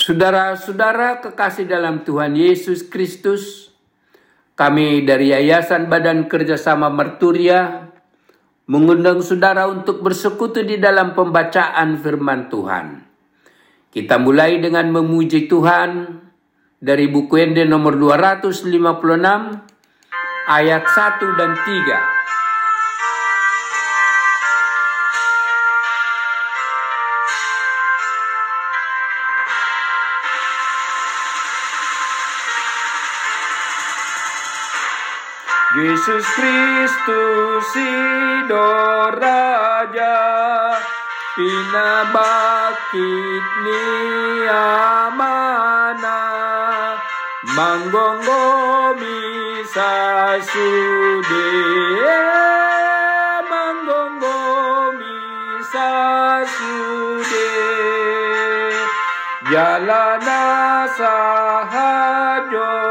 Saudara-saudara kekasih dalam Tuhan Yesus Kristus, kami dari Yayasan Badan Kerjasama Merturia mengundang saudara untuk bersekutu di dalam pembacaan firman Tuhan. Kita mulai dengan memuji Tuhan dari buku Ende nomor 256 ayat 1 dan 3. Yesus Kristus Sido Raja Pinabakit ni amana Manggonggo misa sude Manggonggo misa sude Jalana sahajol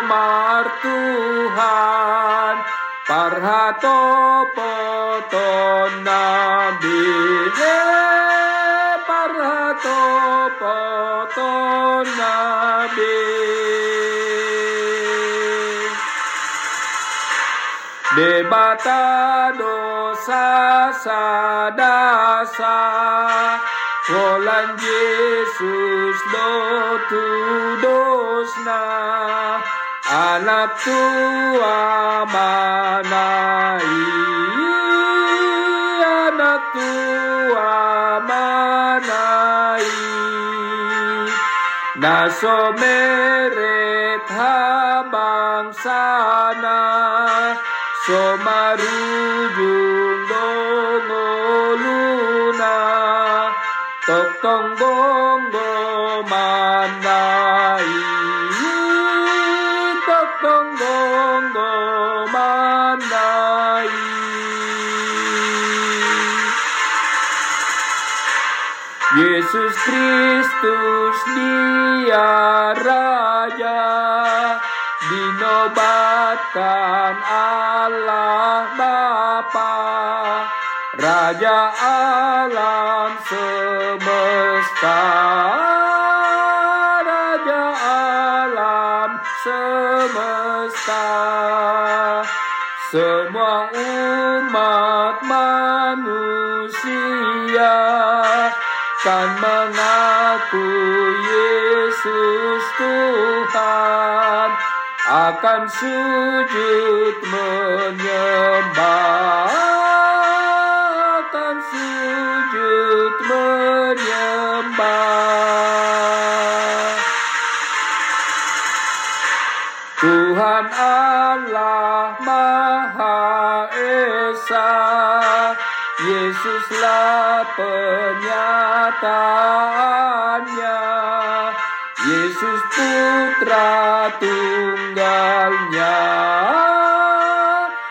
domar Tuhan. Parhato poton nabi Parhato poton nabi Debata dosa sadasa. Kolan Yesus do tu dosna Anatua manai Anatua manai Naso mere thabang sana Somarujung dongoluna Tok tong Yesus Kristus dia Raja. Dinobatkan Allah Bapa. Raja alam semesta Akan sujud menyembah akan sujud menyembah. Tuhan Allah Maha Esa Yesuslah penyataannya Yesus putra tunggalnya.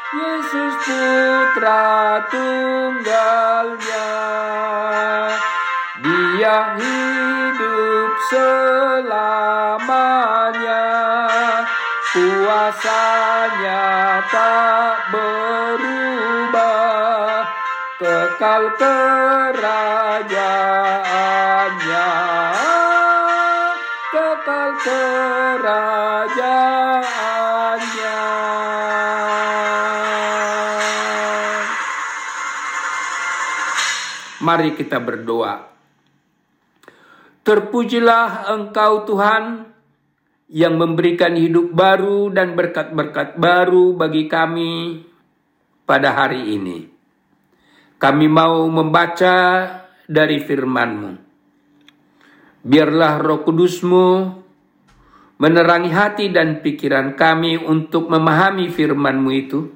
Yesus putra tunggalnya. Dia hidup selamanya. Kuasanya tak berubah. Kekal kerajaannya Kekal kerajaannya Mari kita berdoa. Terpujilah Engkau Tuhan yang memberikan hidup baru dan berkat-berkat baru bagi kami pada hari ini. Kami mau membaca dari firman-Mu. Biarlah roh kudus-Mu menerangi hati dan pikiran kami untuk memahami firman-Mu itu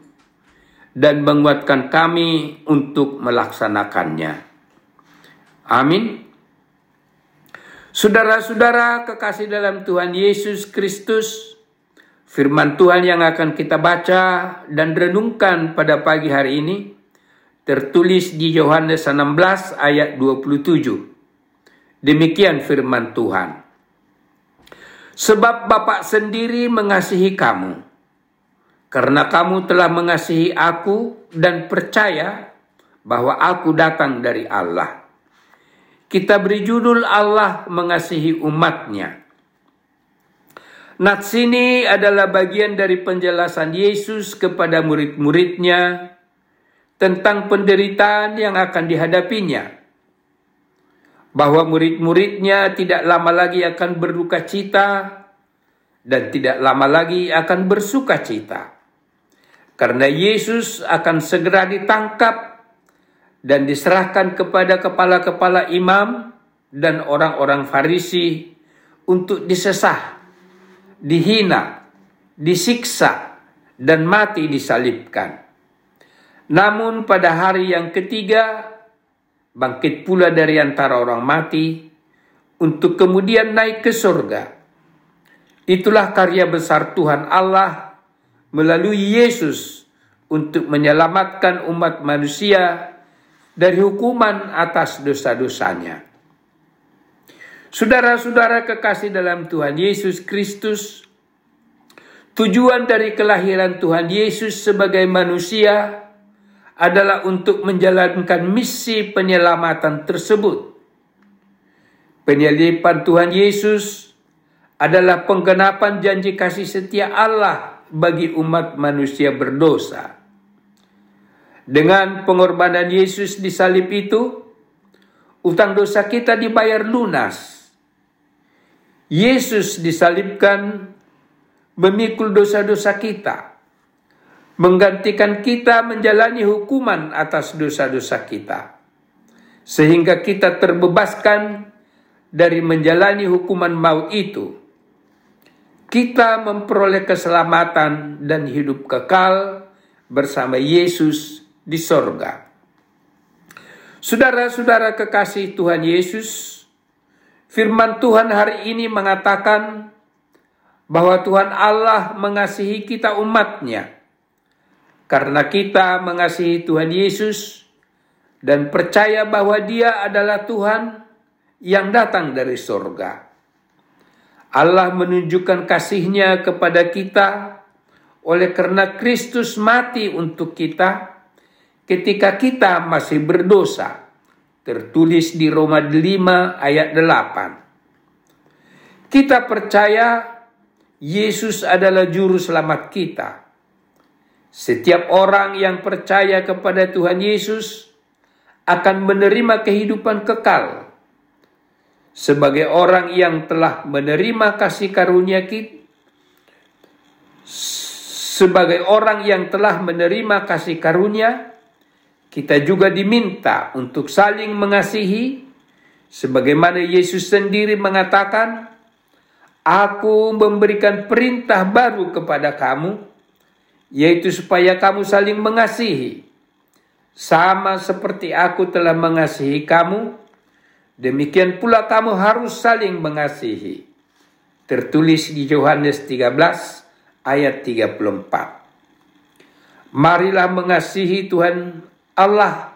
dan menguatkan kami untuk melaksanakannya. Amin. Saudara-saudara kekasih dalam Tuhan Yesus Kristus, firman Tuhan yang akan kita baca dan renungkan pada pagi hari ini tertulis di Yohanes 16 ayat 27. Demikian firman Tuhan. Sebab Bapak sendiri mengasihi kamu, karena kamu telah mengasihi aku dan percaya bahwa aku datang dari Allah. Kita beri judul Allah mengasihi umatnya. Nats ini adalah bagian dari penjelasan Yesus kepada murid-muridnya tentang penderitaan yang akan dihadapinya. Bahwa murid-muridnya tidak lama lagi akan berduka cita dan tidak lama lagi akan bersuka cita. Karena Yesus akan segera ditangkap dan diserahkan kepada kepala-kepala imam dan orang-orang Farisi untuk disesah, dihina, disiksa, dan mati disalibkan. Namun pada hari yang ketiga, bangkit pula dari antara orang mati, untuk kemudian naik ke surga. Itulah karya besar Tuhan Allah melalui Yesus untuk menyelamatkan umat manusia dari hukuman atas dosa-dosanya. Saudara-saudara kekasih dalam Tuhan Yesus Kristus, tujuan dari kelahiran Tuhan Yesus sebagai manusia adalah untuk menjalankan misi penyelamatan tersebut. Penyelipan Tuhan Yesus adalah penggenapan janji kasih setia Allah bagi umat manusia berdosa. Dengan pengorbanan Yesus di salib itu, utang dosa kita dibayar lunas. Yesus disalibkan memikul dosa-dosa kita menggantikan kita menjalani hukuman atas dosa-dosa kita, sehingga kita terbebaskan dari menjalani hukuman maut itu. Kita memperoleh keselamatan dan hidup kekal bersama Yesus di sorga. Saudara-saudara kekasih Tuhan Yesus, firman Tuhan hari ini mengatakan bahwa Tuhan Allah mengasihi kita umatnya karena kita mengasihi Tuhan Yesus dan percaya bahwa Dia adalah Tuhan yang datang dari sorga. Allah menunjukkan kasihnya kepada kita oleh karena Kristus mati untuk kita ketika kita masih berdosa. Tertulis di Roma 5 ayat 8. Kita percaya Yesus adalah juru selamat kita setiap orang yang percaya kepada Tuhan Yesus akan menerima kehidupan kekal. Sebagai orang yang telah menerima kasih karunia kita, sebagai orang yang telah menerima kasih karunia, kita juga diminta untuk saling mengasihi, sebagaimana Yesus sendiri mengatakan, "Aku memberikan perintah baru kepada kamu." Yaitu supaya kamu saling mengasihi. Sama seperti aku telah mengasihi kamu, demikian pula kamu harus saling mengasihi. Tertulis di Yohanes 13 ayat 34. Marilah mengasihi Tuhan Allah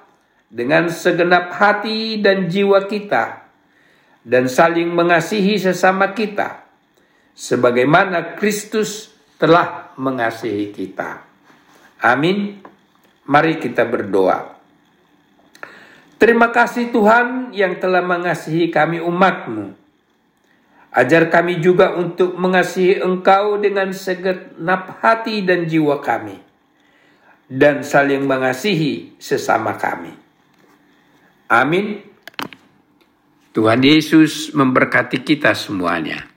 dengan segenap hati dan jiwa kita dan saling mengasihi sesama kita sebagaimana Kristus telah mengasihi kita. Amin. Mari kita berdoa. Terima kasih Tuhan yang telah mengasihi kami umatmu. Ajar kami juga untuk mengasihi Engkau dengan segenap hati dan jiwa kami. Dan saling mengasihi sesama kami. Amin. Tuhan Yesus memberkati kita semuanya.